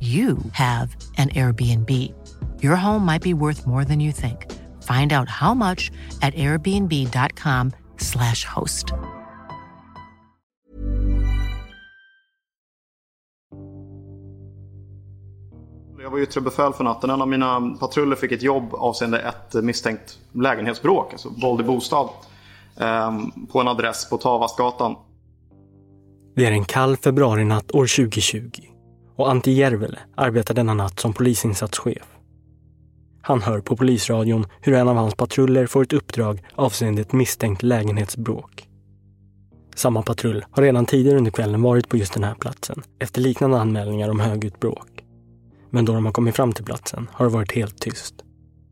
you have an Airbnb. Your home might be worth more than you think. Find out how much at airbnb.com/slash host. Jag var yttre befäl för natten. En av mina patruller fick ett jobb avseende ett misstänkt lägenhetsbråk, alltså våld i bostad, ehm, på en adress på Tavastgatan. Det är en kall februarinatt år 2020 och Antti Järvele arbetar denna natt som polisinsatschef. Han hör på polisradion hur en av hans patruller får ett uppdrag avseende ett misstänkt lägenhetsbråk. Samma patrull har redan tidigare under kvällen varit på just den här platsen efter liknande anmälningar om högljutt bråk. Men då de har kommit fram till platsen har det varit helt tyst.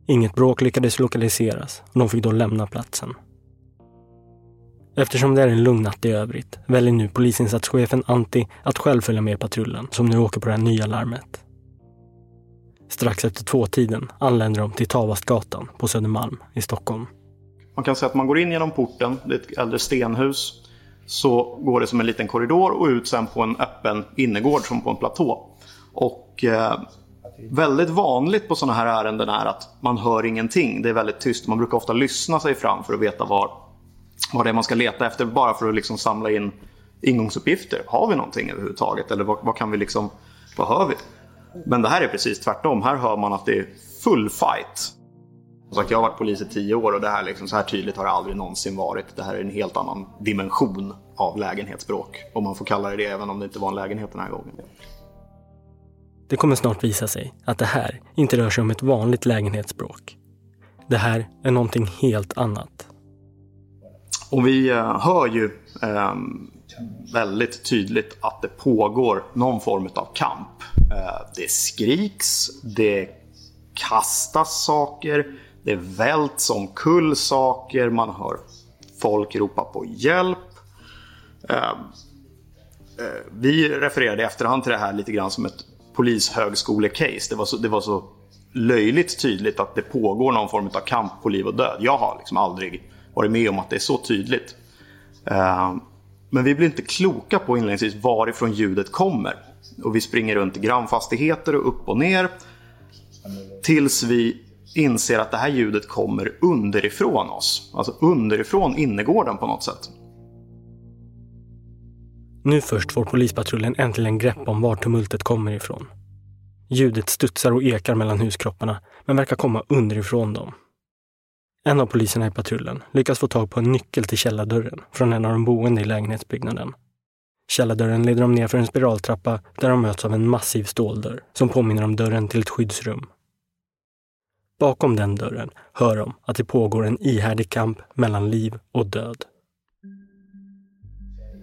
Inget bråk lyckades lokaliseras och de fick då lämna platsen. Eftersom det är en lugn natt i övrigt väljer nu polisinsatschefen Antti att själv följa med patrullen som nu åker på det här nya larmet. Strax efter tvåtiden anländer de till Tavastgatan på Södermalm i Stockholm. Man kan säga att man går in genom porten, det är ett äldre stenhus. Så går det som en liten korridor och ut sen på en öppen innergård som på en platå. Och eh, väldigt vanligt på sådana här ärenden är att man hör ingenting. Det är väldigt tyst. Man brukar ofta lyssna sig fram för att veta var, vad det är man ska leta efter. Bara för att liksom samla in ingångsuppgifter. Har vi någonting överhuvudtaget? Eller vad, vad kan vi liksom, vad hör vi? Men det här är precis tvärtom. Här hör man att det är full fight. Som sagt, jag har varit polis i tio år och det här liksom, så här tydligt har det aldrig någonsin varit. Det här är en helt annan dimension av lägenhetsbråk. Om man får kalla det det, även om det inte var en lägenhet den här gången. Det kommer snart visa sig att det här inte rör sig om ett vanligt lägenhetsbråk. Det här är någonting helt annat. Och vi eh, hör ju eh, väldigt tydligt att det pågår någon form av kamp. Eh, det skriks, det kastas saker, det välts omkull saker, man hör folk ropa på hjälp. Ehm, eh, vi refererade i efterhand till det här lite grann som ett polishögskole-case. Det var, så, det var så löjligt tydligt att det pågår någon form av kamp på liv och död. Jag har liksom aldrig varit med om att det är så tydligt. Eh, men vi blir inte kloka på inledningsvis varifrån ljudet kommer. Och vi springer runt i grannfastigheter och upp och ner. Tills vi inser att det här ljudet kommer underifrån oss. Alltså underifrån innergården på något sätt. Nu först får polispatrullen äntligen grepp om var tumultet kommer ifrån. Ljudet studsar och ekar mellan huskropparna, men verkar komma underifrån dem. En av poliserna i patrullen lyckas få tag på en nyckel till källardörren från en av de boende i lägenhetsbyggnaden. Källardörren leder dem ner för en spiraltrappa där de möts av en massiv ståldörr som påminner om dörren till ett skyddsrum. Bakom den dörren hör de att det pågår en ihärdig kamp mellan liv och död.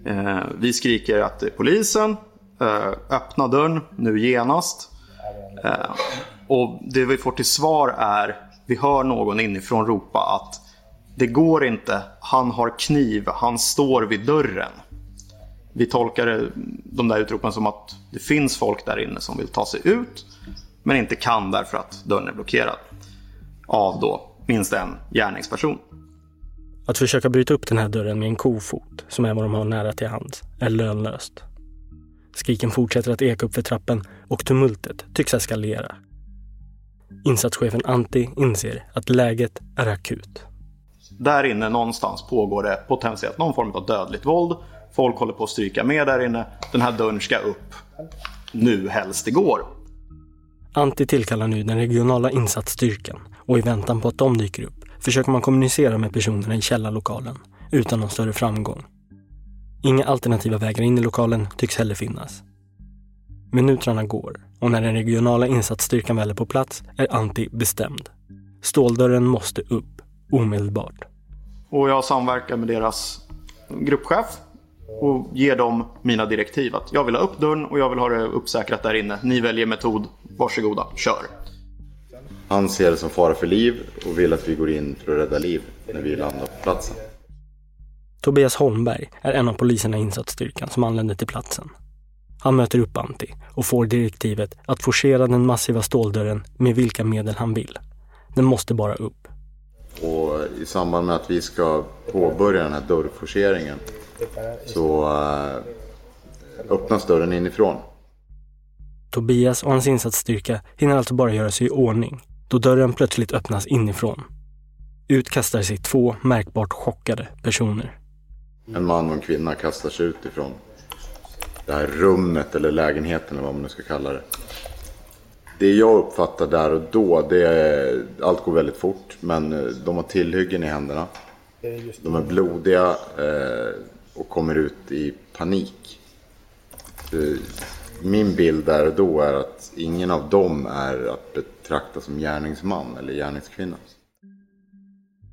Eh, vi skriker att det är polisen. Eh, öppna dörren nu genast. Eh, och det vi får till svar är, vi hör någon inifrån ropa att det går inte, han har kniv, han står vid dörren. Vi tolkar de där utropen som att det finns folk där inne som vill ta sig ut men inte kan därför att dörren är blockerad av då minst en gärningsperson. Att försöka bryta upp den här dörren med en kofot, som är vad de har nära till hands, är lönlöst. Skriken fortsätter att eka upp för trappen och tumultet tycks eskalera. Insatschefen Antti inser att läget är akut. Där inne någonstans pågår det potentiellt någon form av dödligt våld. Folk håller på att stryka med där inne. Den här dörren ska upp nu helst det går. Antti tillkallar nu den regionala insatsstyrkan och i väntan på att de dyker upp försöker man kommunicera med personerna i källarlokalen utan någon större framgång. Inga alternativa vägar in i lokalen tycks heller finnas. Minuterna går och när den regionala insatsstyrkan väl är på plats är Antti bestämd. Ståldörren måste upp omedelbart. Och jag samverkar med deras gruppchef och ger dem mina direktiv att jag vill ha upp dörren och jag vill ha det uppsäkrat där inne. Ni väljer metod, varsågoda, kör. Han ser det som fara för liv och vill att vi går in för att rädda liv när vi landar på platsen. Tobias Holmberg är en av poliserna i insatsstyrkan som anländer till platsen. Han möter upp Antti och får direktivet att forcera den massiva ståldörren med vilka medel han vill. Den måste bara upp. Och i samband med att vi ska påbörja den här dörrforceringen så uh, öppnas dörren inifrån. Tobias och hans insatsstyrka hinner alltså bara göra sig i ordning då dörren plötsligt öppnas inifrån. Ut kastar sig två märkbart chockade personer. En man och en kvinna kastar sig utifrån det här rummet eller lägenheten eller vad man nu ska kalla det. Det jag uppfattar där och då, det är, allt går väldigt fort men eh, de har tillhyggen i händerna. De är blodiga eh, och kommer ut i panik. Min bild där och då är att ingen av dem är att betrakta som gärningsman eller gärningskvinna.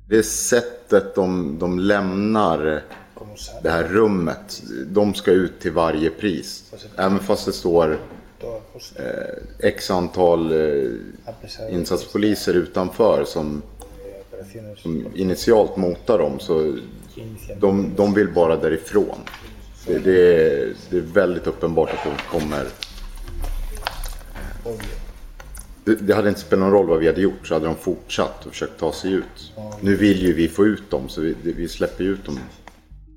Det sättet de, de lämnar det här rummet, de ska ut till varje pris. Även fast det står eh, x antal eh, insatspoliser utanför som, som initialt motar dem så de, de vill bara därifrån. Det, det, är, det är väldigt uppenbart att de kommer... Det, det, hade inte spelat någon roll vad vi hade gjort så hade de fortsatt och försökt ta sig ut. Nu vill ju vi få ut dem så vi, vi släpper ut dem.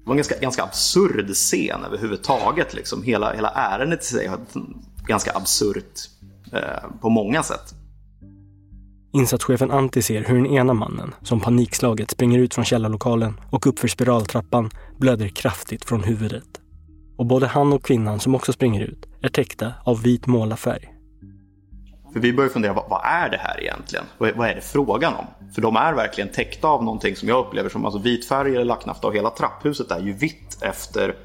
Det var en ganska, ganska absurd scen överhuvudtaget. Liksom. Hela, hela ärendet i sig var ganska absurt eh, på många sätt. Insatschefen Antti ser hur den ena mannen, som panikslaget, springer ut från källarlokalen och uppför spiraltrappan blöder kraftigt från huvudet. Och både han och kvinnan som också springer ut är täckta av vit målarfärg. För vi börjar fundera, vad, vad är det här egentligen? Vad, vad, är det frågan om? För de är verkligen täckta av någonting som jag upplever som alltså vit färg eller lacknafta och hela trapphuset är ju vitt efter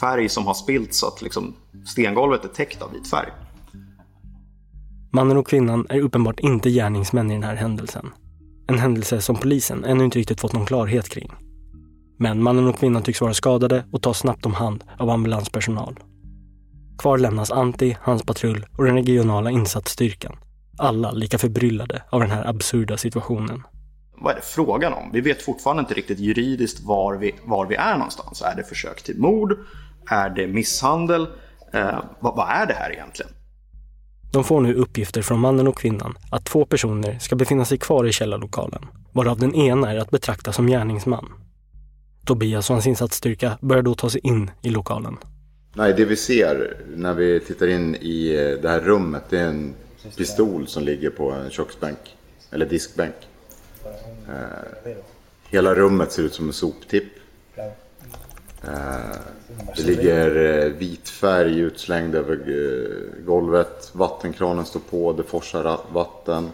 färg som har spilt så att liksom stengolvet är täckt av vit färg. Mannen och kvinnan är uppenbart inte gärningsmän i den här händelsen. En händelse som polisen ännu inte riktigt fått någon klarhet kring. Men mannen och kvinnan tycks vara skadade och tas snabbt om hand av ambulanspersonal. Kvar lämnas Antti, hans patrull och den regionala insatsstyrkan. Alla lika förbryllade av den här absurda situationen. Vad är det frågan om? Vi vet fortfarande inte riktigt juridiskt var vi, var vi är någonstans. Är det försök till mord? Är det misshandel? Eh, vad, vad är det här egentligen? De får nu uppgifter från mannen och kvinnan att två personer ska befinna sig kvar i källarlokalen, varav den ena är att betrakta som gärningsman. Tobias och hans insatsstyrka börjar då ta sig in i lokalen. Nej, det vi ser när vi tittar in i eh, det här rummet, det är en pistol som ligger på en köksbänk, eller diskbänk. Eh, hela rummet ser ut som en soptipp. Eh, det ligger eh, vit färg utslängd över eh, golvet. Vattenkranen står på, det forsar vatten.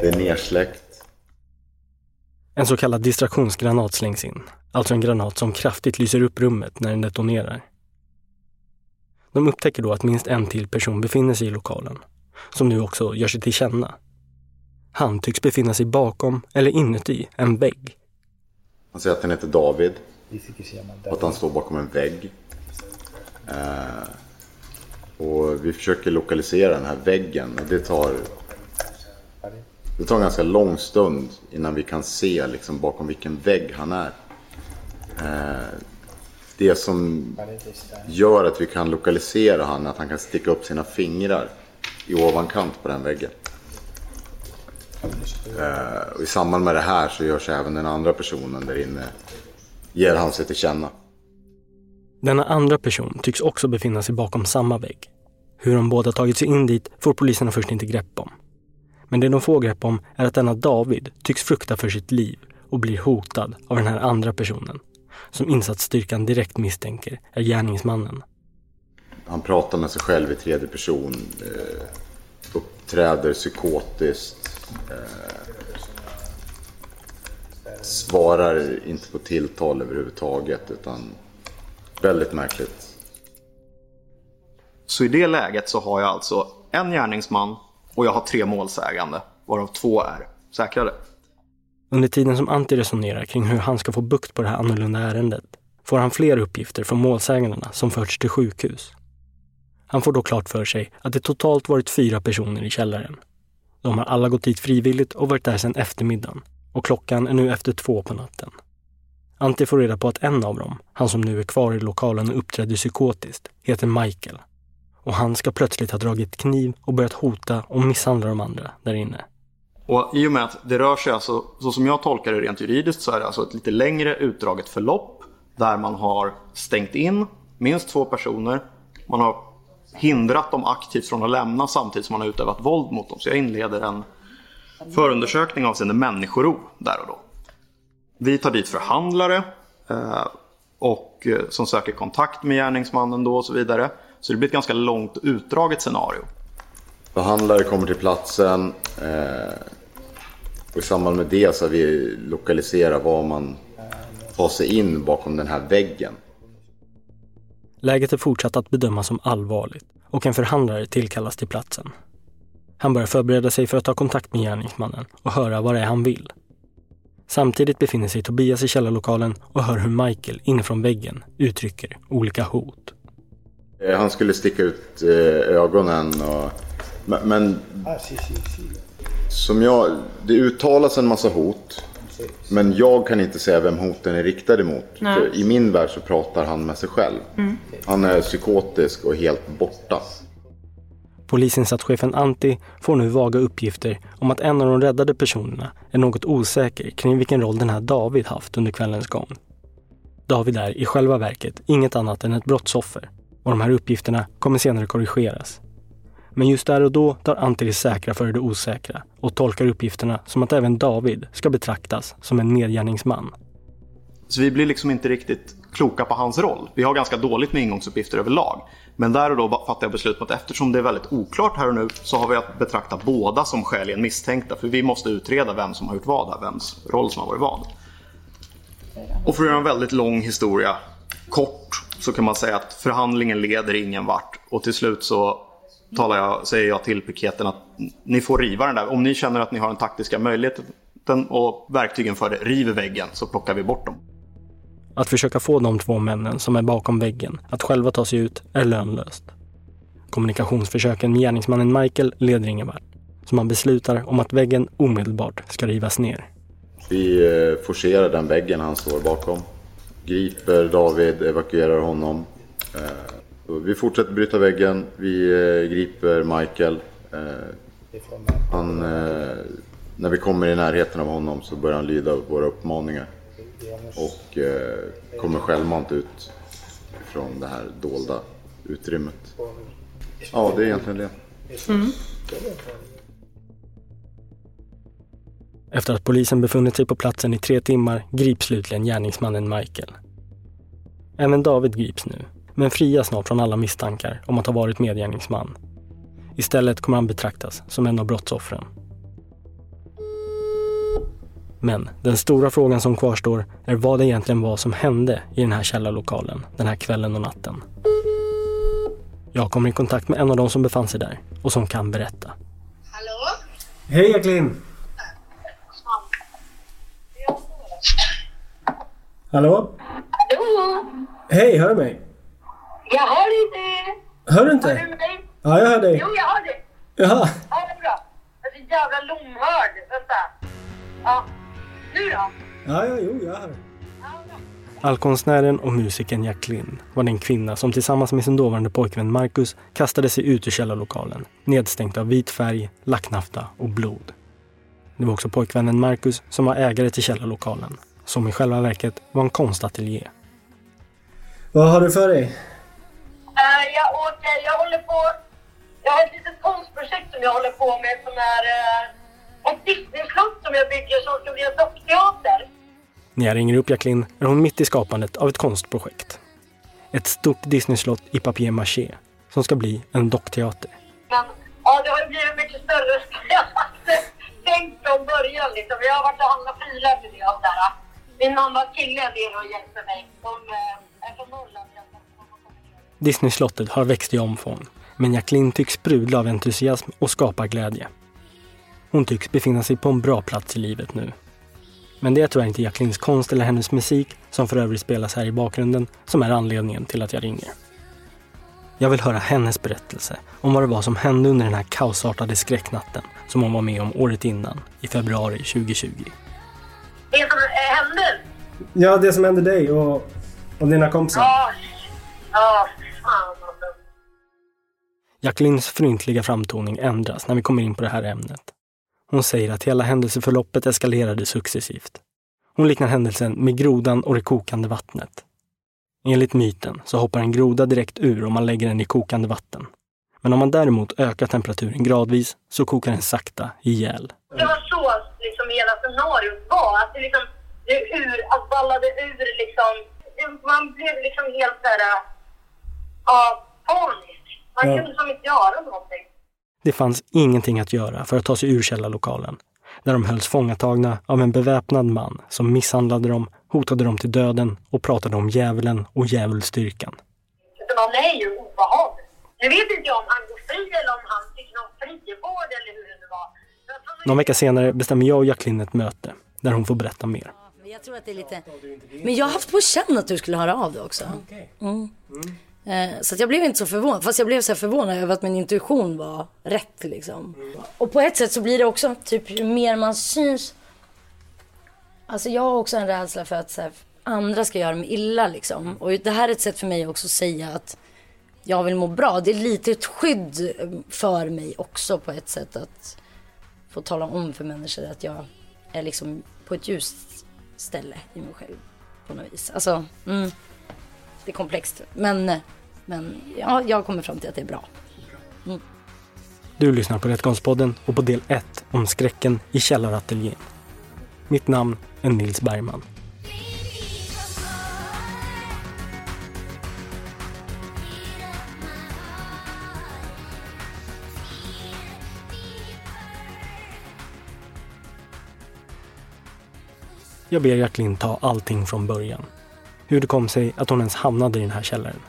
Det är nersläckt. En så kallad distraktionsgranat slängs in. Alltså en granat som kraftigt lyser upp rummet när den detonerar. De upptäcker då att minst en till person befinner sig i lokalen, som nu också gör sig till känna. Han tycks befinna sig bakom, eller inuti, en vägg. Han säger att han heter David. Och att han står bakom en vägg. Eh, och vi försöker lokalisera den här väggen. Och det tar, det tar en ganska lång stund innan vi kan se liksom, bakom vilken vägg han är. Eh, det som gör att vi kan lokalisera han är att han kan sticka upp sina fingrar i ovankant på den väggen. Eh, I samband med det här så görs även den andra personen där inne, ger han sig till känna. Denna andra person tycks också befinna sig bakom samma vägg. Hur de båda tagit sig in dit får poliserna först inte grepp om. Men det de får grepp om är att denna David tycks frukta för sitt liv och blir hotad av den här andra personen som insatsstyrkan direkt misstänker är gärningsmannen. Han pratar med sig själv i tredje person, eh, uppträder psykotiskt, eh, svarar inte på tilltal överhuvudtaget utan väldigt märkligt. Så i det läget så har jag alltså en gärningsman och jag har tre målsägande, varav två är säkrade. Under tiden som Antti resonerar kring hur han ska få bukt på det här annorlunda ärendet får han fler uppgifter från målsägandena som förts till sjukhus. Han får då klart för sig att det totalt varit fyra personer i källaren. De har alla gått dit frivilligt och varit där sedan eftermiddagen och klockan är nu efter två på natten. Antti får reda på att en av dem, han som nu är kvar i lokalen och uppträder psykotiskt, heter Michael. Och han ska plötsligt ha dragit kniv och börjat hota och misshandla de andra där inne. Och i och med att det rör sig alltså, så som jag tolkar det rent juridiskt, så är det alltså ett lite längre utdraget förlopp där man har stängt in minst två personer. Man har hindrat dem aktivt från att lämna samtidigt som man har utövat våld mot dem. Så jag inleder en förundersökning avseende människorov där och då. Vi tar dit förhandlare eh, och eh, som söker kontakt med gärningsmannen då och så vidare. Så det blir ett ganska långt utdraget scenario. Förhandlare kommer till platsen. Eh, och I samband med det så har vi lokaliserat var man tar sig in bakom den här väggen. Läget är fortsatt att bedömas som allvarligt och en förhandlare tillkallas till platsen. Han börjar förbereda sig för att ta kontakt med gärningsmannen och höra vad det är han vill. Samtidigt befinner sig Tobias i källarlokalen och hör hur Michael inifrån väggen uttrycker olika hot. Eh, Han skulle sticka ut eh, ögonen och... Men, men som jag... Det uttalas en massa hot. Men jag kan inte säga vem hoten är riktade mot. För I min värld så pratar han med sig själv. Han är psykotisk och helt borta. Polisinsattschefen Antti får nu vaga uppgifter om att en av de räddade personerna är något osäker kring vilken roll den här David haft under kvällens gång. David är i själva verket inget annat än ett brottsoffer och de här uppgifterna kommer senare korrigeras. Men just där och då tar Antti det säkra före det osäkra och tolkar uppgifterna som att även David ska betraktas som en nedgärningsman. Så vi blir liksom inte riktigt kloka på hans roll. Vi har ganska dåligt med ingångsuppgifter överlag. Men där och då fattar jag beslut på att eftersom det är väldigt oklart här och nu så har vi att betrakta båda som skäligen misstänkta. För vi måste utreda vem som har gjort vad här, vems roll som har varit vad. Och för att göra en väldigt lång historia kort så kan man säga att förhandlingen leder ingen vart. Och till slut så talar jag, säger jag till piketen att ni får riva den där. Om ni känner att ni har den taktiska möjligheten och verktygen för det, riv väggen så plockar vi bort dem. Att försöka få de två männen som är bakom väggen att själva ta sig ut är lönlöst. Kommunikationsförsöken med gärningsmannen Michael leder ingen vart. Så man beslutar om att väggen omedelbart ska rivas ner. Vi eh, forcerar den väggen han står bakom. Griper David, evakuerar honom. Vi fortsätter bryta väggen. Vi eh, griper Michael. Eh, Han, eh, när vi kommer i närheten av honom så börjar han lyda våra uppmaningar. Och kommer självmant ut från det här dolda utrymmet. Ja, det är egentligen det. Efter att polisen befunnit sig på platsen i tre timmar grips slutligen gärningsmannen Michael. Även David grips nu, men frias snart från alla misstankar om att ha varit medgärningsman. Istället kommer han betraktas som en av brottsoffren. Men den stora frågan som kvarstår är vad det egentligen var som hände i den här källarlokalen den här kvällen och natten. Jag kommer i kontakt med en av de som befann sig där och som kan berätta. Hallå? Hej Jacqueline! Hallå? Hallå? Hej, hör du mig? Jag hör inte. Hör du Hör inte? du mig? Ja, jag hör dig. Jo, jag hör dig. Jaha. Ja, det är bra. Jag är så jävla lomhörd. Vänta. Ja. Nu då? Ja, ja, jo, jag hör. Allkonstnären och musikern Jacqueline var den kvinna som tillsammans med sin dåvarande pojkvän Marcus kastade sig ut ur källarlokalen, nedstänkt av vit färg, lacknafta och blod. Det var också pojkvännen Marcus som var ägare till källarlokalen, som i själva verket var en konstateljé. Vad har du för dig? Eh, jag åker, jag håller på, jag har ett litet konstprojekt som jag håller på med som är uh, ett Disneyslott som jag bygger som ska bli en dockteater. När jag ringer upp Jacqueline är hon mitt i skapandet av ett konstprojekt. Ett stort Disneyslott i papier-maché som ska bli en dockteater. Men ja, det har blivit mycket större än jag hade tänkt från början liksom. Jag har varit och handlat prylar till det och där. Min mamma och kille är det och hjälper mig. De eh, är från Norrland. Disneyslottet har växt i omfång, men Jacqueline tycks sprudla av entusiasm och skaparglädje. Hon tycks befinna sig på en bra plats i livet nu. Men det är tyvärr inte Jacquelines konst eller hennes musik, som för övrigt spelas här i bakgrunden, som är anledningen till att jag ringer. Jag vill höra hennes berättelse om vad det var som hände under den här kaosartade skräcknatten som hon var med om året innan, i februari 2020. Det som eh, hände? Ja, det som hände dig och, och dina kompisar. Ja, ja. Jacquelines fryntliga framtoning ändras när vi kommer in på det här ämnet. Hon säger att hela händelseförloppet eskalerade successivt. Hon liknar händelsen med grodan och det kokande vattnet. Enligt myten så hoppar en groda direkt ur om man lägger den i kokande vatten. Men om man däremot ökar temperaturen gradvis så kokar den sakta ihjäl. Det var så liksom hela scenariot var. Att det liksom, det ur, att ballade ur liksom. Man blev liksom helt såhär, ja, äh, panisk. Man Ja. kunde som inte göra någonting. Det fanns ingenting att göra för att ta sig ur källarlokalen, där de hölls fångatagna av en beväpnad man som misshandlade dem, hotade dem till döden och pratade om djävulen och djävulsdyrkan. Utan man är ju obehaglig. Nu vet inte jag om han går fri eller om han fick någon frivård eller hur det nu var. Han Någon vecka senare bestämmer jag och Jacqueline ett möte där hon får berätta mer. Men jag tror att det är lite... Men jag har haft på känn att du skulle höra av dig också. Mm. Eh, Så jag blev inte så förvånad. Fast jag blev så förvånad över att min intuition var rätt liksom. Och på ett sätt så blir det också typ ju mer man syns. Alltså jag har också en rädsla för att här, andra ska göra mig illa liksom. Och det här är ett sätt för mig också att säga att jag vill må bra. Det är lite ett skydd för mig också på ett sätt att få tala om för människor att jag är liksom på ett ljust ställe i mig själv på något vis. Alltså, mm, det är komplext. Men, men ja, jag kommer fram till att det är bra. Mm. Du lyssnar på Rättkonstpodden och på del 1 om skräcken i källarateljén. Mitt namn är Nils Bergman. Jag ber Jacqueline ta allting från början. Hur det kom sig att hon ens hamnade i den här källaren.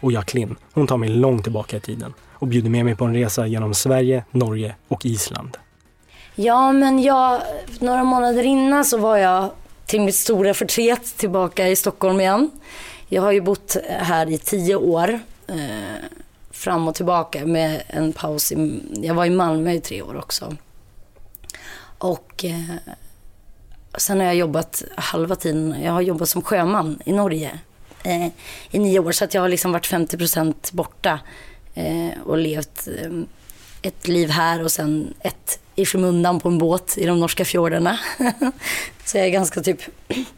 Och Jacqueline, hon tar mig långt tillbaka i tiden och bjuder med mig på en resa genom Sverige, Norge och Island. Ja, men jag, några månader innan så var jag till mitt stora förtret tillbaka i Stockholm igen. Jag har ju bott här i tio år. Eh, fram och tillbaka med en paus. I, jag var i Malmö i tre år också. Och eh, sen har jag jobbat halva tiden. Jag har jobbat som sjöman i Norge eh, i nio år. Så att jag har liksom varit 50% borta eh, och levt eh, ett liv här och sen ett i skymundan på en båt i de norska fjordarna. så jag är ganska typ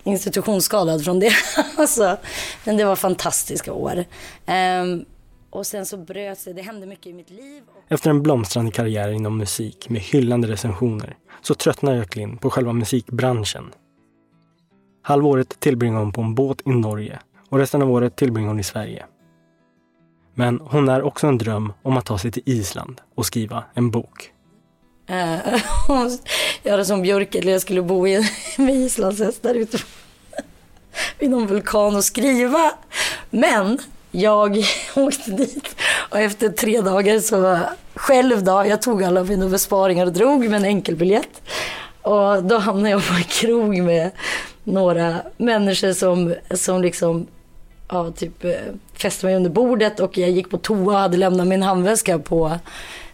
institutionsskadad från det. alltså, men det var fantastiska år. Ehm, och sen så bröt det, det hände mycket i mitt liv. Efter en blomstrande karriär inom musik med hyllande recensioner så tröttnar Jacqueline på själva musikbranschen. Halvåret tillbringar hon på en båt i Norge och resten av året tillbringar hon i Sverige. Men hon är också en dröm om att ta sig till Island och skriva en bok. Eh, göra som Björk, eller jag skulle bo i, med islandshästar ute vid någon vulkan och skriva. Men jag åkte dit och efter tre dagar så själv då, jag tog alla mina besparingar och drog med en enkelbiljett. Och då hamnade jag på en krog med några människor som, som liksom ja, typ eh, fäste mig under bordet och jag gick på toa och hade lämnat min handväska på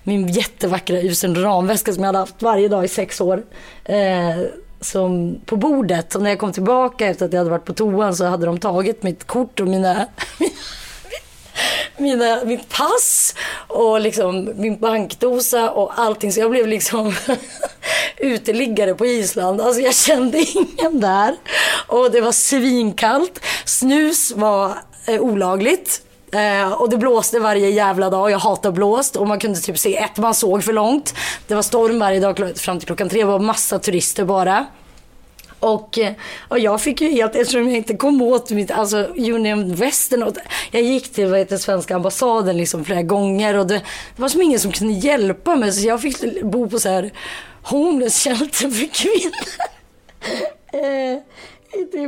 min jättevackra usel ramväska som jag hade haft varje dag i sex år. Eh, som på bordet. Och när jag kom tillbaka efter att jag hade varit på toan så hade de tagit mitt kort och mina, mina, mitt pass och liksom min bankdosa och allting. Så jag blev liksom uteliggare på Island. Alltså jag kände ingen där. Och det var svinkallt. Snus var eh, olagligt. Eh, och det blåste varje jävla dag. Jag hatar blåst. Och man kunde typ se ett man såg för långt. Det var storm varje dag fram till klockan tre. Det var massa turister bara. Och, eh, och jag fick ju helt, eftersom jag inte kom åt mitt, alltså Union Western. Och jag gick till vad heter, svenska ambassaden liksom flera gånger och det, det var som ingen som kunde hjälpa mig. Så jag fick bo på så här homeless shelter för kvinnor.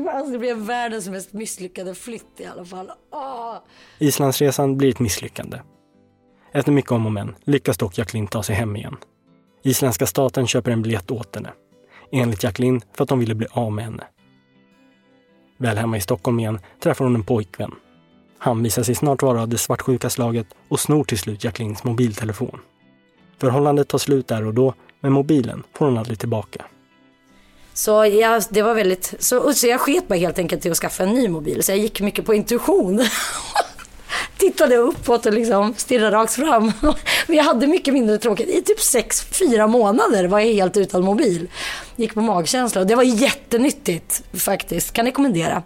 eh, alltså det blev världens mest misslyckade flytt i alla fall. Oh. Islandsresan blir ett misslyckande. Efter mycket om och men lyckas dock Jacqueline ta sig hem igen. Isländska staten köper en biljett åt henne. Enligt Jacqueline för att de ville bli av med henne. Väl hemma i Stockholm igen träffar hon en pojkvän. Han visar sig snart vara av det svartsjuka slaget och snor till slut Jacquelines mobiltelefon. Förhållandet tar slut där och då, men mobilen får hon aldrig tillbaka. Så, jag, det var väldigt, så, så jag sket mig helt enkelt till att skaffa en ny mobil. Så jag gick mycket på intuition. Tittade uppåt och liksom stirrade rakt fram. Men jag hade mycket mindre tråkigt. I typ sex, fyra månader var jag helt utan mobil. Gick på magkänsla och det var jättenyttigt faktiskt. Kan rekommendera.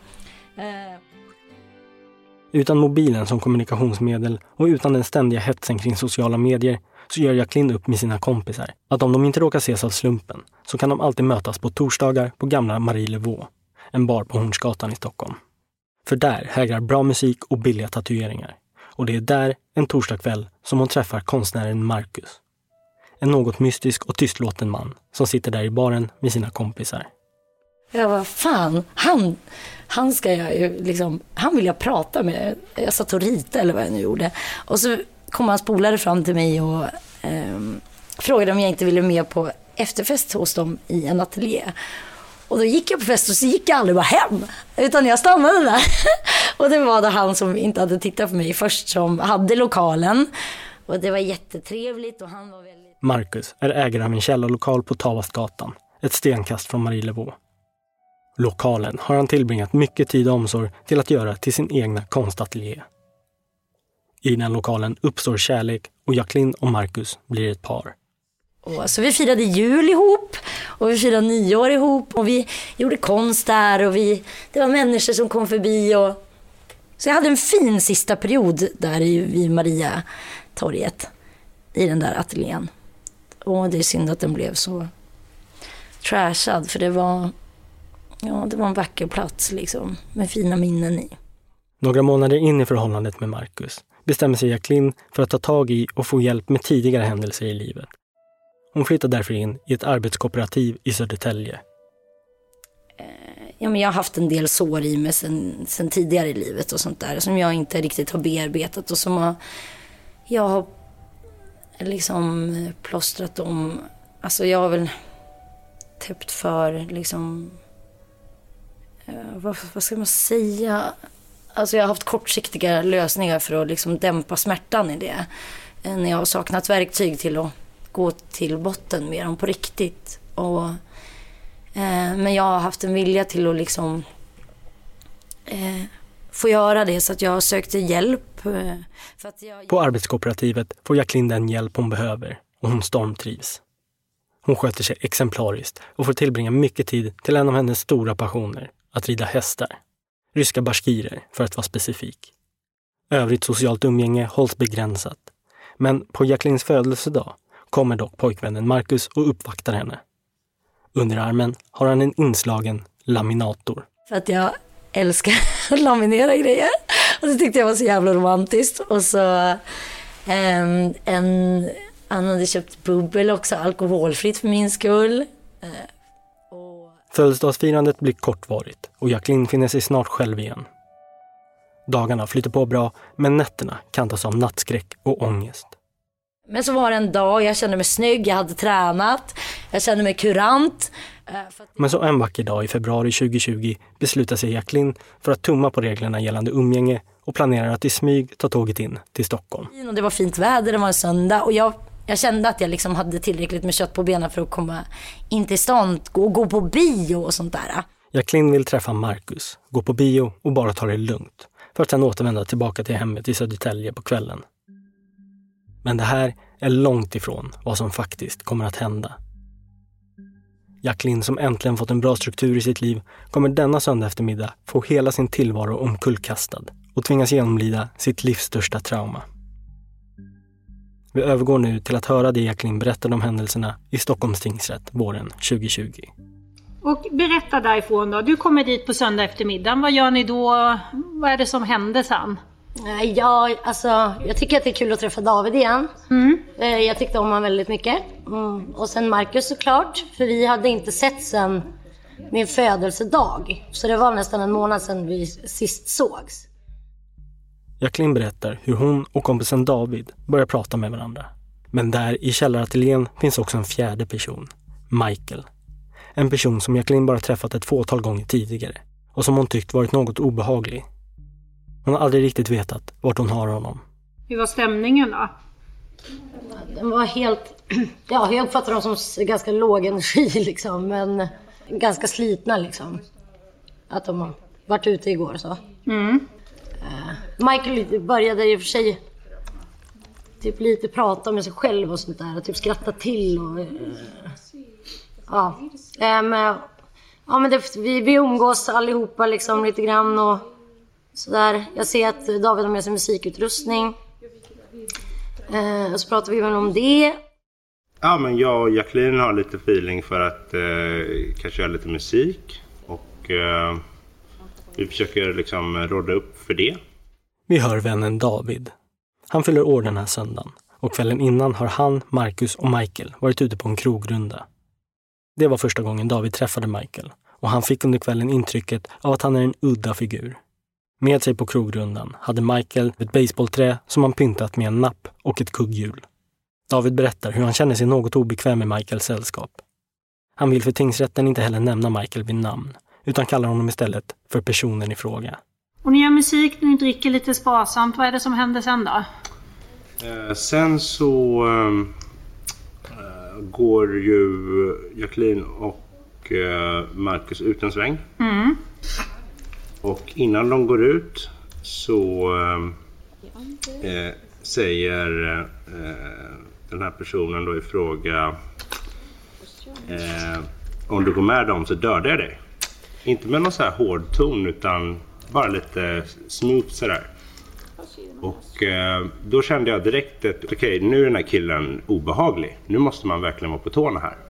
Eh. Utan mobilen som kommunikationsmedel och utan den ständiga hetsen kring sociala medier så gör Jacqueline upp med sina kompisar att om de inte råkar ses av slumpen så kan de alltid mötas på torsdagar på gamla Marie Levaux, en bar på Hornsgatan i Stockholm. För där hägrar bra musik och billiga tatueringar. Och det är där, en torsdagkväll, som hon träffar konstnären Marcus. En något mystisk och tystlåten man som sitter där i baren med sina kompisar. Jag var fan, han, han ska jag ju liksom, han vill jag prata med. Jag satt och ritade eller vad jag nu gjorde. Och så kom hans polare fram till mig och eh, frågade om jag inte ville med på efterfest hos dem i en ateljé. Och då gick jag på fest och så gick jag aldrig bara hem. Utan jag stannade där. Och det var då han som inte hade tittat på mig först som hade lokalen. Och det var jättetrevligt och han var väldigt... Marcus är ägare av en källarlokal på Tavastgatan, ett stenkast från Marie Lokalen har han tillbringat mycket tid och omsorg till att göra till sin egna konstateljé. I den lokalen uppstår kärlek och Jacqueline och Marcus blir ett par. Och så vi firade jul ihop och vi firade nyår ihop och vi gjorde konst där och vi, det var människor som kom förbi och så jag hade en fin sista period där vid Maria torget i den där ateljén. Och det är synd att den blev så trashad för det var, ja, det var en vacker plats liksom med fina minnen i. Några månader in i förhållandet med Marcus bestämmer sig Jacqueline för att ta tag i och få hjälp med tidigare händelser i livet. Hon flyttar därför in i ett arbetskooperativ i Södertälje. Eh, ja, men jag har haft en del sår i mig sen, sen tidigare i livet och sånt där som jag inte riktigt har bearbetat och som har, jag har liksom plåstrat om. Alltså jag har väl täppt för liksom, eh, vad, vad ska man säga? Alltså jag har haft kortsiktiga lösningar för att liksom dämpa smärtan i det. Eh, när jag har saknat verktyg till att gå till botten med dem på riktigt. Och, eh, men jag har haft en vilja till att liksom eh, få göra det så att jag sökte hjälp. Eh, jag... På arbetskooperativet får Jacqueline den hjälp hon behöver och hon stormtrivs. Hon sköter sig exemplariskt och får tillbringa mycket tid till en av hennes stora passioner, att rida hästar. Ryska baskirer, för att vara specifik. Övrigt socialt umgänge hålls begränsat. Men på Jacquelines födelsedag kommer dock pojkvännen Marcus och uppvaktar henne. Under armen har han en inslagen laminator. För att jag älskar att laminera grejer. Och det tyckte jag var så jävla romantiskt. Och så um, en, han hade köpt bubbel också, alkoholfritt för min skull. Uh, Födelsedagsfirandet blir kortvarigt och Jacqueline finner sig snart själv igen. Dagarna flyter på bra, men nätterna kantas av nattskräck och ångest. Men så var det en dag, jag kände mig snygg, jag hade tränat, jag kände mig kurant. Eh, men så en vacker dag i februari 2020 beslutar sig Jacqueline för att tumma på reglerna gällande umgänge och planerar att i smyg ta tåget in till Stockholm. Och det var fint väder, det var en söndag och jag Jag kände att jag liksom hade tillräckligt med kött på benen för att komma in till stan och gå på bio och sånt där. Jacqueline vill träffa Marcus, gå på bio och bara ta det lugnt. För att sen återvända tillbaka till hemmet i Södertälje på kvällen. Men det här är långt ifrån vad som faktiskt kommer att hända. Jacqueline som äntligen fått en bra struktur i sitt liv kommer denna söndag eftermiddag få hela sin tillvaro omkullkastad och tvingas genomlida sitt livs största trauma. Vi övergår nu till att höra det Jacqueline berättade om händelserna i Stockholms tingsrätt våren 2020. Och berätta därifrån då. Du kommer dit på söndag eftermiddag. Vad gör ni då? Vad är det som hände sen? Ja, alltså, jag tycker att det är kul att träffa David igen. Mm. Eh, Jag tyckte om honom väldigt mycket. Mm. Och sen Marcus såklart, för vi hade inte sett sen min födelsedag. Så det var nästan en månad sedan vi sist sågs. Jacqueline berättar hur hon och kompisen David börjar prata med varandra. Men där i källarateljén finns också en fjärde person, Michael. En person som Jacqueline bara träffat ett fåtal gånger tidigare och som hon tyckt varit något obehaglig. Hon har aldrig riktigt vetat vart hon har honom. Hur var stämningen då? Den var helt... Ja, jag uppfattar dem som ganska låg energi liksom, men ganska slitna liksom. Att de har varit ute igår så. Mm. Eh, Michael började i och för sig typ lite prata med sig själv och sånt där. Och typ skratta till och... eh, ja. Eh, men, ja, men det, vi, vi umgås allihopa liksom lite grann och sådär. Jag ser att David har med sig musikutrustning. Eh, och så pratar vi väl om det. Ja, men jag och Jacqueline har lite feeling för att eh, kanske göra lite musik. Och eh, vi försöker liksom råda upp för det. Vi hör vännen David. Han fyller år den här söndagen och kvällen innan har han, Marcus och Michael varit ute på en krogrunda. Det var första gången David träffade Michael och han fick under kvällen intrycket av att han är en udda figur. Med sig på krogrundan hade Michael ett baseballträ som han pyntat med en napp och ett kugghjul. David berättar hur han känner sig något obekväm med Michaels sällskap. Han vill för tingsrätten inte heller nämna Michael vid namn, utan kallar honom istället för personen i fråga. Och ni gör musik, ni dricker lite sparsamt. Vad är det som händer sen då? Eh, sen så ehm, eh, går ju Jacqueline och eh, Marcus ut en sväng. Mm. Och innan de går ut så eh, eh, säger eh, den här personen då i fråga eh, om du går med dem så dödar jag dig. Inte med någon så här hård ton utan bara lite smooth sådär. Och eh, då kände jag direkt att okej nu är den här killen obehaglig. Nu måste man verkligen vara på tårna här.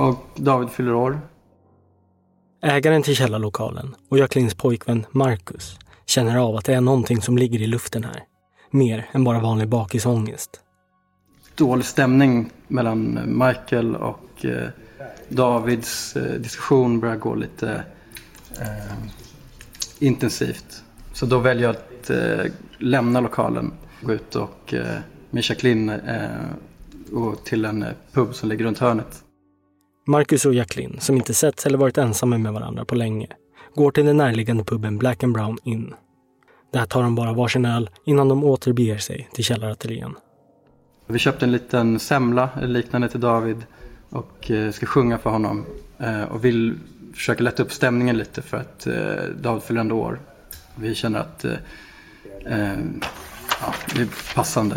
och David fyller år. Ägaren till källarlokalen och Jacquelines pojkvän Marcus känner av att det är någonting som ligger i luften här. Mer än bara vanlig bakisångest. Dålig stämning mellan Michael och eh, Davids eh, diskussion börjar gå lite eh, intensivt. Så då väljer jag att eh, lämna lokalen, gå ut och med Jacqueline och till en pub som ligger runt hörnet. Marcus och Jacqueline, som inte setts eller varit ensamma med varandra på länge, går till den närliggande puben Black and Brown Inn. Där tar de bara varsin öl innan de återbeger sig till källarateljén. Vi köpte en liten semla liknande till David och eh, ska sjunga för honom. Eh, och vill försöka lätta upp stämningen lite för att eh, David fyller ändå år. Vi känner att ja, det är passande.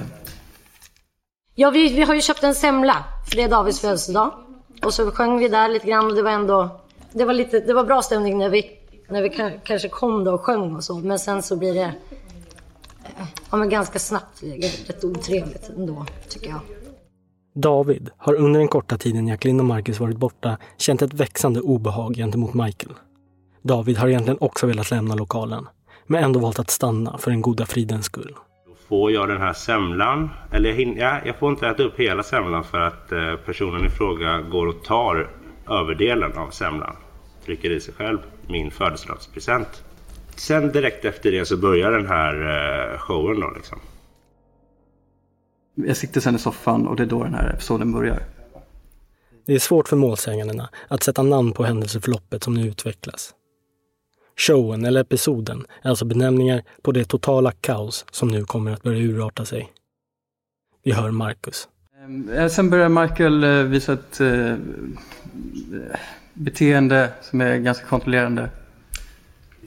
Ja, vi, vi har ju köpt en semla för det är Davids födelsedag. Och så sjöng vi där lite grann och det var ändå... Det var, lite, det var bra stämning när vi, när vi kanske kom då och sjöng och så. Men sen så blir det... Eh, ja, men ganska snabbt rätt otrevligt ändå, tycker jag. David har under den korta tiden Jacqueline och Marcus varit borta känt ett växande obehag gentemot Michael. David har egentligen också velat lämna lokalen, men ändå valt att stanna för den goda fridens skull. Får jag den här semlan, eller jag, hin- ja, jag får inte äta upp hela semlan för att eh, personen i fråga går och tar överdelen av semlan. Trycker i sig själv min födelsedagspresent. Sen direkt efter det så börjar den här eh, showen då liksom. Jag sitter sen i soffan och det är då den här episoden börjar. Det är svårt för målsägandena att sätta namn på händelseförloppet som nu utvecklas. Showen eller episoden är alltså benämningar på det totala kaos som nu kommer att börja urarta sig. Vi hör Marcus. Ehm, eh, sen börjar Michael eh, visa ett eh, beteende som är ganska kontrollerande.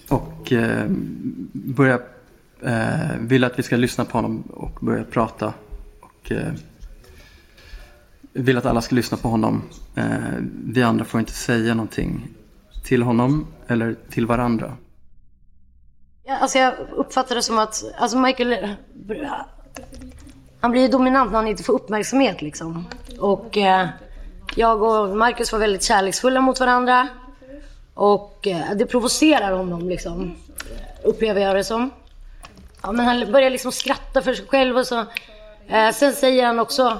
Och börjar vill att vi ska lyssna på honom och börja prata. Och vill att alla ska lyssna på honom. Vi andra får inte säga någonting till honom eller till varandra. Ja, alltså jag uppfattar det som att alltså Michael, han blir ju dominant när han inte får uppmärksamhet liksom. Och eh, jag och Marcus var väldigt kärleksfulla mot varandra. Och eh, det provocerar honom liksom, upplever jag det som. Ja, men han börjar liksom skratta för sig själv och så. Eh, sen säger han också,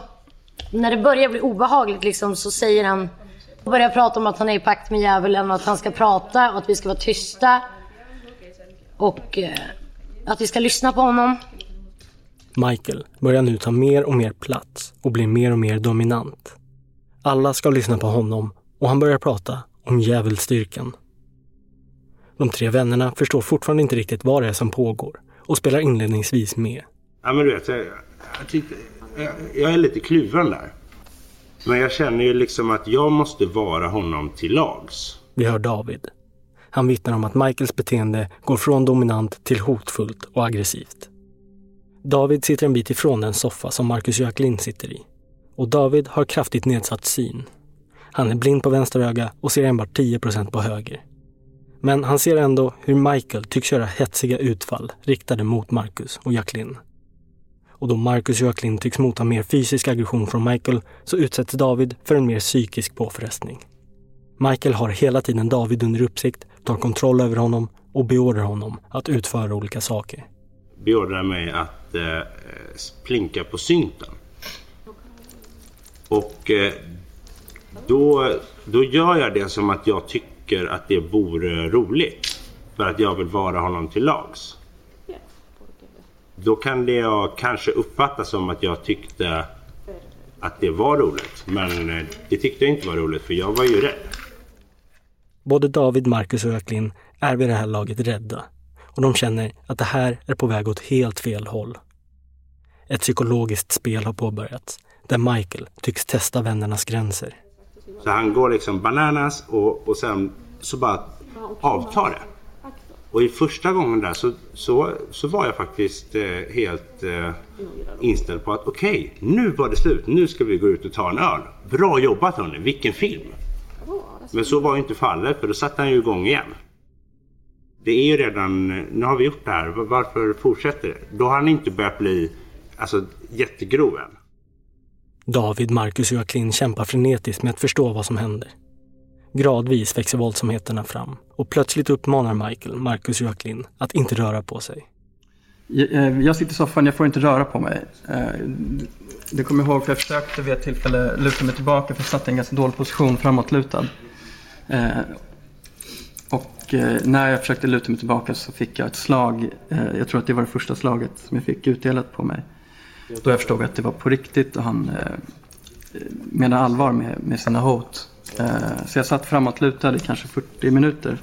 när det börjar bli obehagligt liksom, så säger han, börjar prata om att han är i pakt med djävulen och att han ska prata och att vi ska vara tysta. Och eh, att vi ska lyssna på honom. Michael börjar nu ta mer och mer plats och blir mer och mer dominant. Alla ska lyssna på honom och han börjar prata om djävulsstyrkan. De tre vännerna förstår fortfarande inte riktigt vad det är som pågår och spelar inledningsvis med. Ja men du vet, jag, jag, tyckte, jag, jag är lite kluven där. Men jag känner ju liksom att jag måste vara honom till lags. Vi hör David. Han vittnar om att Michaels beteende går från dominant till hotfullt och aggressivt. David sitter en bit ifrån den soffa som Marcus och Jacqueline sitter i. Och David har kraftigt nedsatt syn. Han är blind på vänster öga och ser enbart 10% på höger. Men han ser ändå hur Michael tycks göra hetsiga utfall riktade mot Marcus och Jacqueline. Och då Marcus Jöklin tycks mota mer fysisk aggression från Michael så utsätts David för en mer psykisk påfrestning. Michael har hela tiden David under uppsikt, tar kontroll över honom och beordrar honom att utföra olika saker. Beordrar mig att eh, plinka på synten. Och eh, då, då gör jag det som att jag tycker att det vore roligt. För att jag vill vara honom till lags. Då kan det jag kanske uppfatta som att jag tyckte att det var roligt. Men eh, det tyckte jag inte var roligt för jag var ju rädd. Både David, Marcus och Jacqueline är vid det här laget rädda och de känner att det här är på väg åt helt fel håll. Ett psykologiskt spel har påbörjats där Michael tycks testa vännernas gränser. Så han går liksom bananas och, och sen så bara avtar det. Och i första gången där så, så, så var jag faktiskt eh, helt eh, inställd på att okej, okay, nu var det slut. Nu ska vi gå ut och ta en öl. Bra jobbat hörni, vilken film! Men så var ju inte fallet för då satte han ju igång igen. Det är ju redan, nu har vi gjort det här, varför fortsätter det? Då har han inte börjat bli alltså, jättegrov än. David, Marcus och Jacqueline kämpar frenetiskt med att förstå vad som händer. Gradvis växer våldsamheterna fram och plötsligt uppmanar Michael, Marcus och att inte röra på sig. Jag, eh, jag sitter i soffan, jag får inte röra på mig. Eh, det kommer jag ihåg för jag försökte vid ett tillfälle luta mig tillbaka för jag satt i en ganska dålig position framåtlutad. Eh, och när jag försökte luta mig tillbaka så fick jag ett slag. Jag tror att det var det första slaget som jag fick utdelat på mig. Då jag förstod att det var på riktigt och han menade allvar med, med sina hot. Så jag satt framåtlutad i kanske 40 minuter.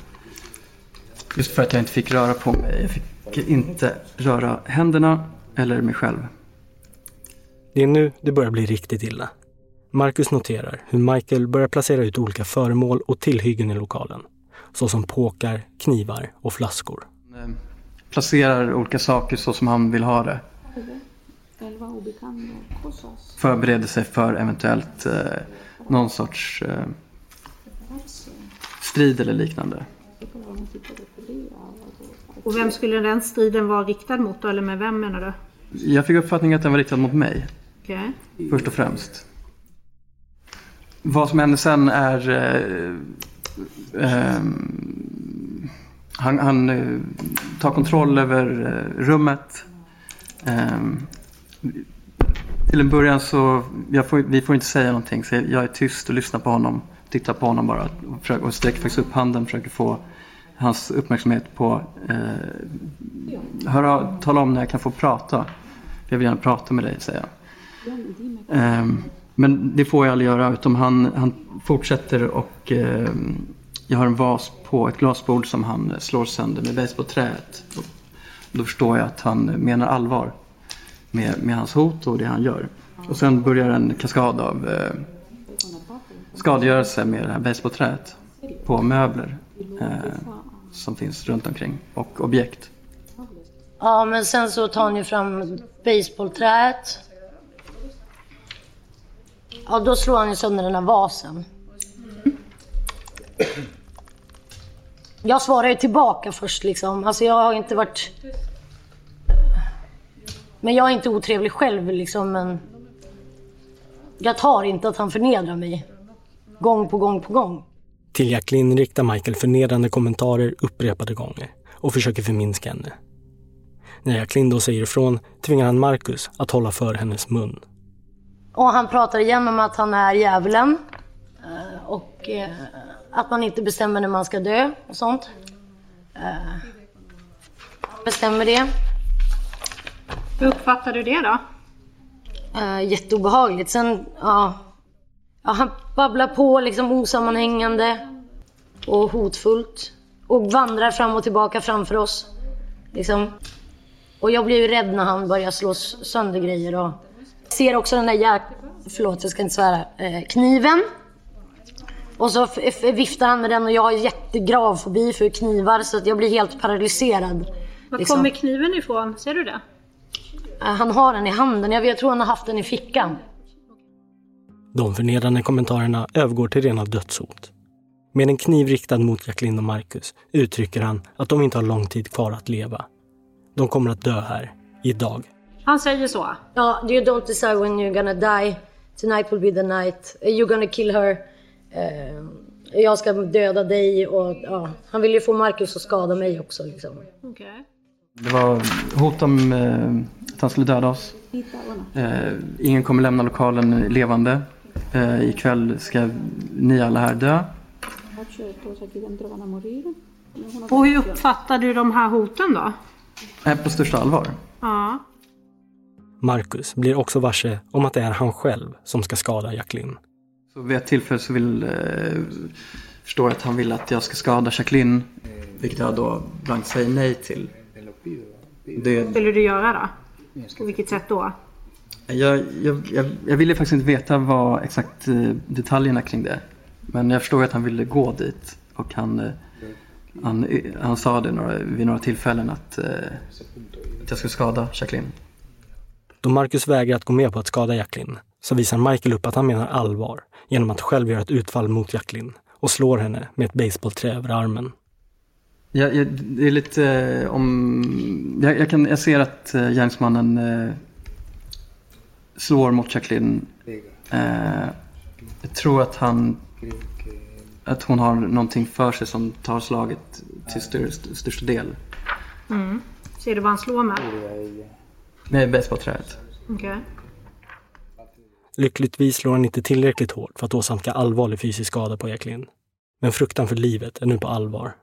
Just för att jag inte fick röra på mig. Jag fick inte röra händerna eller mig själv. Det är nu det börjar bli riktigt illa. Marcus noterar hur Michael börjar placera ut olika föremål och tillhyggen i lokalen. Såsom påkar, knivar och flaskor. Placerar olika saker så som han vill ha det. Förbereder sig för eventuellt eh, någon sorts eh, strid eller liknande. Och vem skulle den striden vara riktad mot då, eller med vem menar du? Jag fick uppfattningen att den var riktad mot mig. Okay. Först och främst. Vad som händer sen är... Eh, eh, han, han eh, tar kontroll över eh, rummet. Till en början så, får, vi får inte säga någonting så jag är tyst och lyssnar på honom. Tittar på honom bara och, försöker, och sträcker faktiskt upp handen försöker få hans uppmärksamhet på eh, höra, tala om när jag kan få prata. Jag vill gärna prata med dig, säger jag. Eh, men det får jag aldrig göra utan han, han fortsätter och eh, jag har en vas på ett glasbord som han slår sönder med basebollträet. Då förstår jag att han menar allvar med, med hans hot och det han gör. Och sen börjar en kaskad av eh, skadegörelse med det här basebollträet på möbler eh, som finns runt omkring och objekt. Ja, men sen så tar han ju fram basebollträet. Ja, då slår han ju sönder den här vasen. Jag svarar ju tillbaka först liksom. Alltså jag har inte varit... Men jag är inte otrevlig själv liksom, men... Jag tar inte att han förnedrar mig. Gång på gång på gång. Till Jacqueline riktar Michael förnedrande kommentarer upprepade gånger och försöker förminska henne. När Jacqueline då säger ifrån tvingar han Marcus att hålla för hennes mun. Och han pratar igen om att han är djävulen. Eh, och eh, att man inte bestämmer när man ska dö och sånt. Eh, bestämmer det. Hur uppfattar du det då? Jätteobehagligt. Sen, ja. ja han babblar på liksom osammanhängande och hotfullt. Och vandrar fram och tillbaka framför oss. Liksom. Och jag blir ju rädd när han börjar slå sönder grejer. Och ser också den där jäk... Förlåt, jag ska inte svära. Eh, kniven. Och så viftar han med den och jag har jättegrav fobi för knivar så att jag blir helt paralyserad. Var liksom. kommer kniven ifrån? Ser du det? Eh, han har den i handen. Jag, jag tror han har haft den i fickan. De förnedrande kommentarerna övergår till rena dödshot. Med en kniv riktad mot Jacqueline och Marcus uttrycker han att de inte har lång tid kvar att leva. De kommer att dö här, idag. Han säger så? Ja, you don't decide when you're gonna die. Tonight will be the night. You're gonna kill her. Uh, jag ska döda dig och ja, han vill ju få Marcus att skada mig också. Liksom. Okay. Det var hot om eh, att han skulle döda oss. Eh, ingen kommer lämna lokalen levande. Eh, ikväll ska ni alla här dö. Och hur uppfattar du de här hoten då? På största allvar. Ja. Marcus blir också varse om att det är han själv som ska skada Jacqueline. Så vid ett tillfälle så vill, eh, förstår jag att han vill att jag ska skada Jacqueline. Vilket jag då blankt säger nej till. Det... Vad skulle du göra då? På vilket sätt då? Jag, jag, jag, jag ville faktiskt inte veta vad exakt eh, detaljerna kring det. Men jag förstod att han ville gå dit. Och han, eh, han, han sa det några, vid några tillfällen att, eh, att jag skulle skada Jacqueline. Då Marcus vägrar att gå med på att skada Jacqueline så visar Michael upp att han menar allvar genom att själv göra ett utfall mot Jacqueline och slår henne med ett baseballträ över armen. Jag, jag, det är lite eh, om... Jag, jag, kan, jag ser att eh, gärningsmannen eh, slår mot Jacqueline. Eh, jag tror att han... Att hon har någonting för sig som tar slaget till största, största del. Mm. Ser du vad han slår med? Med basebollträet. Okej. Okay. Lyckligtvis slår han inte tillräckligt hårt för att åsamka allvarlig fysisk skada på Jacqueline. Men fruktan för livet är nu på allvar.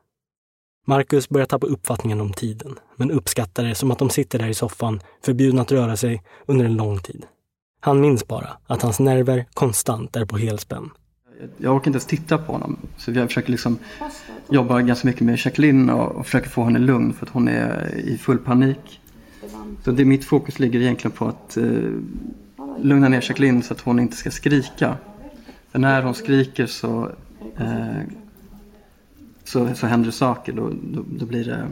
Marcus börjar tappa uppfattningen om tiden, men uppskattar det som att de sitter där i soffan, förbjudna att röra sig, under en lång tid. Han minns bara att hans nerver konstant är på helspänn. Jag orkar inte ens titta på honom. Så jag försöker liksom jobba ganska mycket med Jacqueline och, och försöker få henne lugn för att hon är i full panik. Så det, mitt fokus ligger egentligen på att eh, lugna ner Jacqueline så att hon inte ska skrika. För när hon skriker så, eh, så, så händer det saker. Då, då, då blir det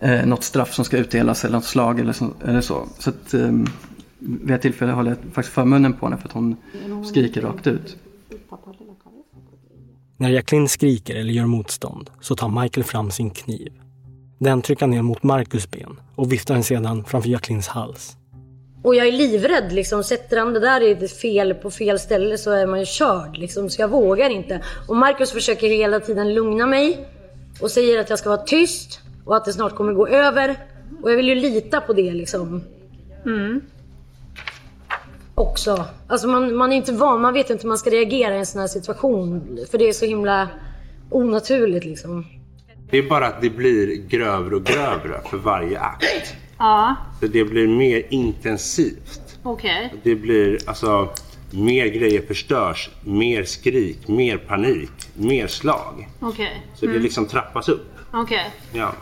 eh, något straff som ska utdelas eller något slag eller så. Eller så. så att, eh, vid ett tillfälle håller jag faktiskt för munnen på henne för att hon skriker rakt ut. När Jacqueline skriker eller gör motstånd så tar Michael fram sin kniv. Den trycker ner mot Marcus ben och viftar den sedan framför Jacquelines hals. Och jag är livrädd liksom. Sätter han det där i fel, på fel ställe så är man ju körd liksom. Så jag vågar inte. Och Marcus försöker hela tiden lugna mig. Och säger att jag ska vara tyst. Och att det snart kommer gå över. Och jag vill ju lita på det liksom. Mm. Också. Alltså man, man är inte van, man vet inte hur man ska reagera i en sån här situation. För det är så himla onaturligt liksom. Det är bara att det blir grövre och grövre för varje akt. Ja. Så det blir mer intensivt. Okej. Okay. Det blir alltså mer grejer förstörs, mer skrik, mer panik, mer slag. Okej. Okay. Så mm. det liksom trappas upp. Okej. Okay. Ja.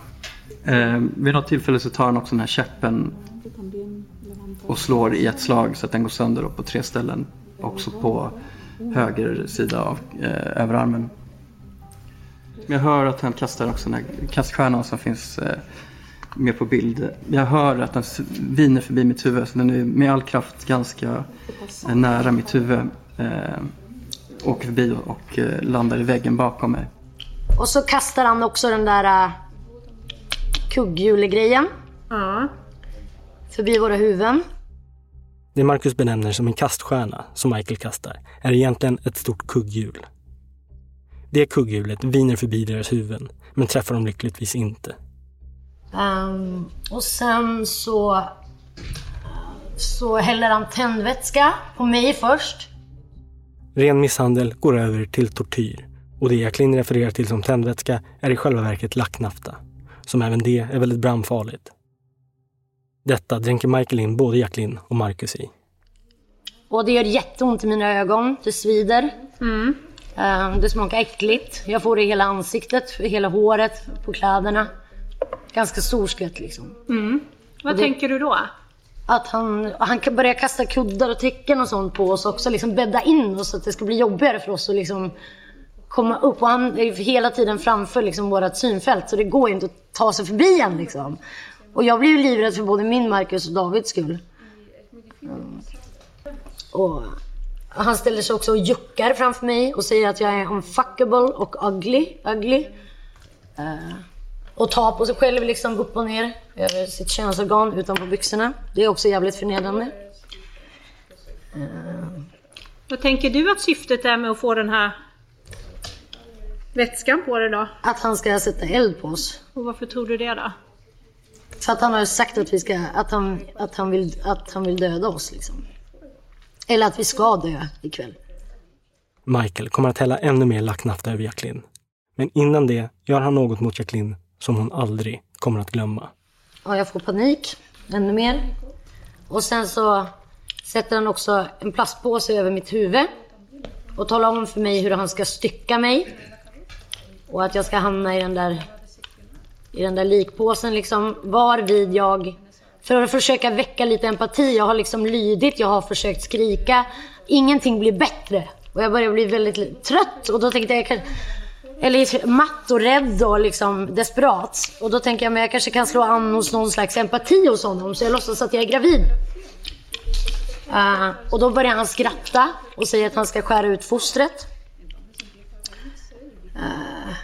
Eh, vid något tillfälle så tar han också den här käppen och slår i ett slag så att den går sönder på tre ställen. Också på höger sida av eh, överarmen. Jag hör att han kastar också den här kaststjärnan som finns eh, med på bild. Jag hör att den viner förbi mitt huvud. Så den är med all kraft ganska eh, nära mitt huvud. Eh, åker förbi och, och eh, landar i väggen bakom mig. Och så kastar han också den där uh, kugghjulegrejen. Ja. Förbi våra huvuden. Det Marcus benämner som en kaststjärna, som Michael kastar, är egentligen ett stort kugghjul. Det kugghjulet viner förbi deras huvuden, men träffar dem lyckligtvis inte. Um, och sen så, så häller han tändvätska på mig först. Ren misshandel går över till tortyr och det Jacqueline refererar till som tändvätska är i själva verket lacknafta, som även det är väldigt brandfarligt. Detta dränker Michael in både Jacqueline och Marcus i. Och det gör jätteont i mina ögon. Det svider. Mm. Um, det smakar äckligt. Jag får det i hela ansiktet, hela håret, på kläderna. Ganska stor skvätt liksom. Mm. Vad det, tänker du då? Att han, han kan börja kasta kuddar och täcken och sånt på oss också. Liksom bädda in oss så att det ska bli jobbigare för oss att liksom komma upp. Och han är hela tiden framför liksom vårt synfält. Så det går inte att ta sig förbi en liksom. Och jag blir ju livrädd för både min, Marcus och Davids skull. Mm. Och han ställer sig också och juckar framför mig och säger att jag är unfuckable och ugly. ugly. Uh och ta på sig själv liksom upp och ner över sitt könsorgan utanpå byxorna. Det är också jävligt förnedrande. Uh. Vad tänker du att syftet är med att få den här vätskan på dig då? Att han ska sätta eld på oss. Och varför tror du det då? För att han har sagt att, vi ska, att, han, att, han vill, att han vill döda oss liksom. Eller att vi ska dö ikväll. Michael kommer att hälla ännu mer lacknafta över Jacqueline. Men innan det gör han något mot Jacqueline som hon aldrig kommer att glömma. Ja, jag får panik ännu mer. Och sen så sätter han också en plastpåse över mitt huvud och talar om för mig hur han ska stycka mig. Och att jag ska hamna i den där, i den där likpåsen liksom. Varvid jag, för att försöka väcka lite empati, jag har liksom lydit, jag har försökt skrika. Ingenting blir bättre Och jag börjar bli väldigt trött och då tänkte jag, jag kan, eller matt och rädd och liksom desperat. Och då tänker jag, men jag kanske kan slå an hos någon slags empati hos honom. Så jag låtsas att jag är gravid. Uh, och då börjar han skratta och säger att han ska skära ut fostret. Uh,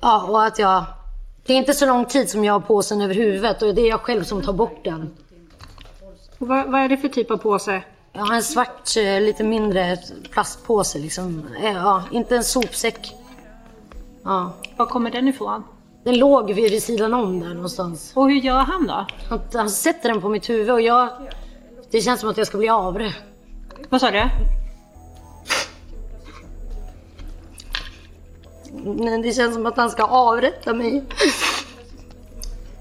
ja, och att jag... Det är inte så lång tid som jag har påsen över huvudet och det är jag själv som tar bort den. Och vad, vad är det för typ av påse? Har en svart, eh, lite mindre plastpåse liksom. Ja, inte en sopsäck. Ja. Var kommer den ifrån? Den låg vid, vid sidan om där någonstans. Och hur gör han då? Han, han sätter den på mitt huvud och jag... Det känns som att jag ska bli avre. Vad sa du? Det känns som att han ska avrätta mig.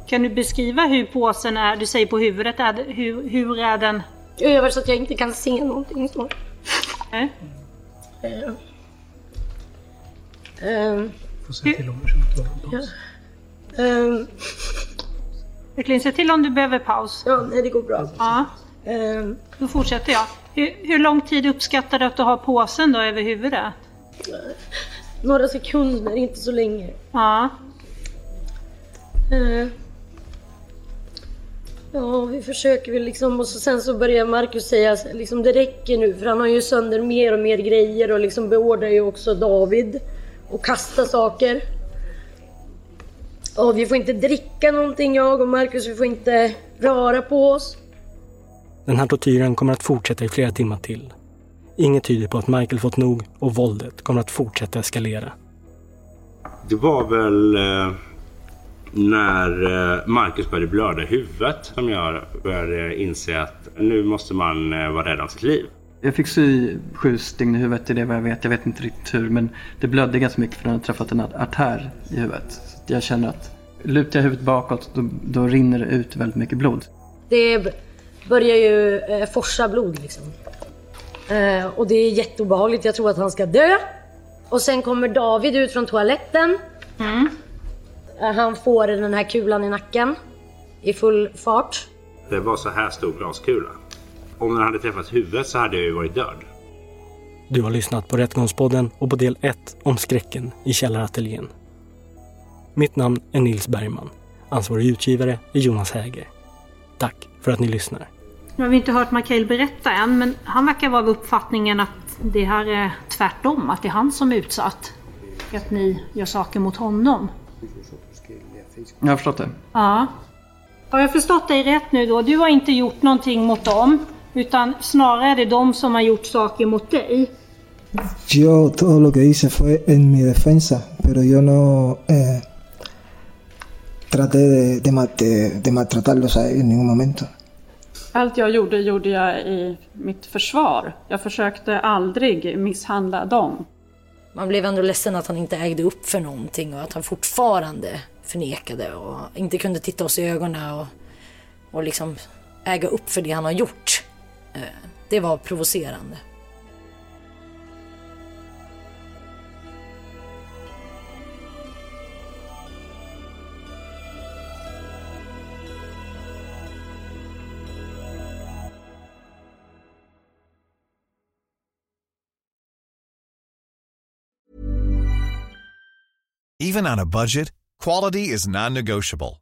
Kan du beskriva hur påsen är? Du säger på huvudet, är det, hur, hur är den? Gör så att jag inte kan se någonting så. Äh? Uh. Um. Får säga till om du Ja. Um. Verkligen, se till om du behöver paus. Ja, nej det går bra. Ja. Um. Då fortsätter jag. Hur, hur lång tid uppskattar du att du har påsen då över huvudet? Några sekunder, inte så länge. Ja. Uh. Ja, vi försöker väl liksom och så sen så börjar Marcus säga liksom det räcker nu för han har ju sönder mer och mer grejer och liksom beordrar ju också David att kasta saker. Och vi får inte dricka någonting jag och Marcus, vi får inte röra på oss. Den här tortyren kommer att fortsätta i flera timmar till. Inget tyder på att Michael fått nog och våldet kommer att fortsätta eskalera. Det var väl eh, när eh, Marcus började blöda i huvudet som jag började inse att nu måste man eh, vara rädd om sitt liv. Jag fick sy sju stygn i huvudet, det är det vad jag vet. Jag vet inte riktigt hur, men det blödde ganska mycket för den hade träffat en artär i huvudet. Så jag känner att lutar jag huvudet bakåt, då, då rinner det ut väldigt mycket blod. Det börjar ju eh, forsa blod liksom. Eh, och det är jätteobehagligt, jag tror att han ska dö. Och sen kommer David ut från toaletten. Mm. Eh, han får den här kulan i nacken i full fart. Det var så här stor glaskula. Om den hade träffat huvudet så hade jag ju varit död. Du har lyssnat på Rättegångspodden och på del 1 om skräcken i källarateljén. Mitt namn är Nils Bergman. Ansvarig utgivare är Jonas Häger. Tack för att ni lyssnar. Nu har vi inte hört Mikael berätta än, men han verkar vara av uppfattningen att det här är tvärtom, att det är han som är utsatt. Att ni gör saker mot honom. Jag har förstått det. Ja. Har jag förstått dig rätt nu då? Du har inte gjort någonting mot dem, utan snarare är det de som har gjort saker mot dig. Yo todo lo que hice fue en mi defensa, pero yo no eh, traté de, de, de, de maltratarlos en ningún momento. Allt jag gjorde, gjorde jag i mitt försvar. Jag försökte aldrig misshandla dem. Man blev ändå ledsen att han inte ägde upp för någonting och att han fortfarande förnekade och inte kunde titta oss i ögonen och, och liksom äga upp för det han har gjort. Eh, det var provocerande. Even on a budget, quality is non-negotiable.